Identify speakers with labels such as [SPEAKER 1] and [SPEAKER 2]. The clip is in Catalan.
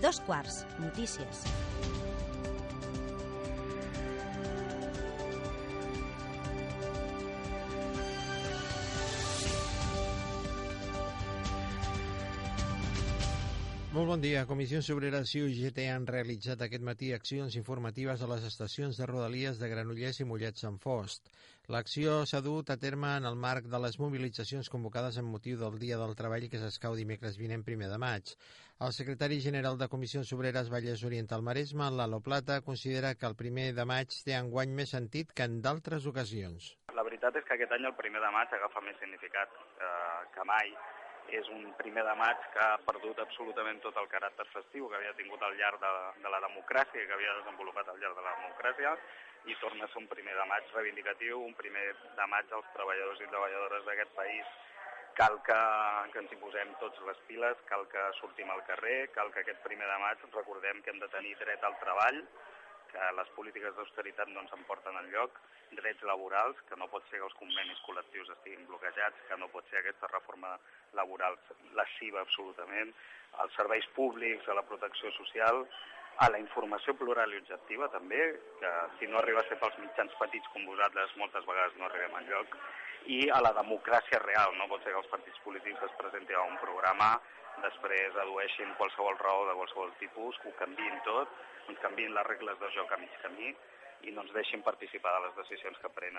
[SPEAKER 1] Dos quarts. Notícies.
[SPEAKER 2] Molt bon dia. Comissions Obreres i UGT han realitzat aquest matí accions informatives a les estacions de Rodalies de Granollers i Mollet Sant Fost. L'acció s'ha dut a terme en el marc de les mobilitzacions convocades en motiu del Dia del Treball que s'escau dimecres vinent primer de maig. El secretari general de Comissions Obreres Vallès Oriental Maresme, Lalo Plata, considera que el primer de maig té enguany més sentit que en d'altres ocasions.
[SPEAKER 3] La veritat és que aquest any el primer de maig agafa més significat eh, que mai és un primer de maig que ha perdut absolutament tot el caràcter festiu que havia tingut al llarg de, de la democràcia, que havia desenvolupat al llarg de la democràcia, i torna a ser un primer de maig reivindicatiu, un primer de maig als treballadors i treballadores d'aquest país. Cal que, que ens hi posem tots les piles, cal que sortim al carrer, cal que aquest primer de maig recordem que hem de tenir dret al treball, que les polítiques d'austeritat no ens en porten enlloc, drets laborals, que no pot ser que els convenis col·lectius estiguin bloquejats, que no pot ser aquesta reforma laboral lasciva absolutament, als serveis públics, a la protecció social, a la informació plural i objectiva també, que si no arriba a ser pels mitjans petits com vosaltres moltes vegades no arribem enlloc, i a la democràcia real. No pot ser que els partits polítics es presentin a un programa, després adueixin qualsevol raó de qualsevol tipus, que ho canviïn tot, ens canviïn les regles de joc a mig camí i no ens deixin participar de les decisions que prenen.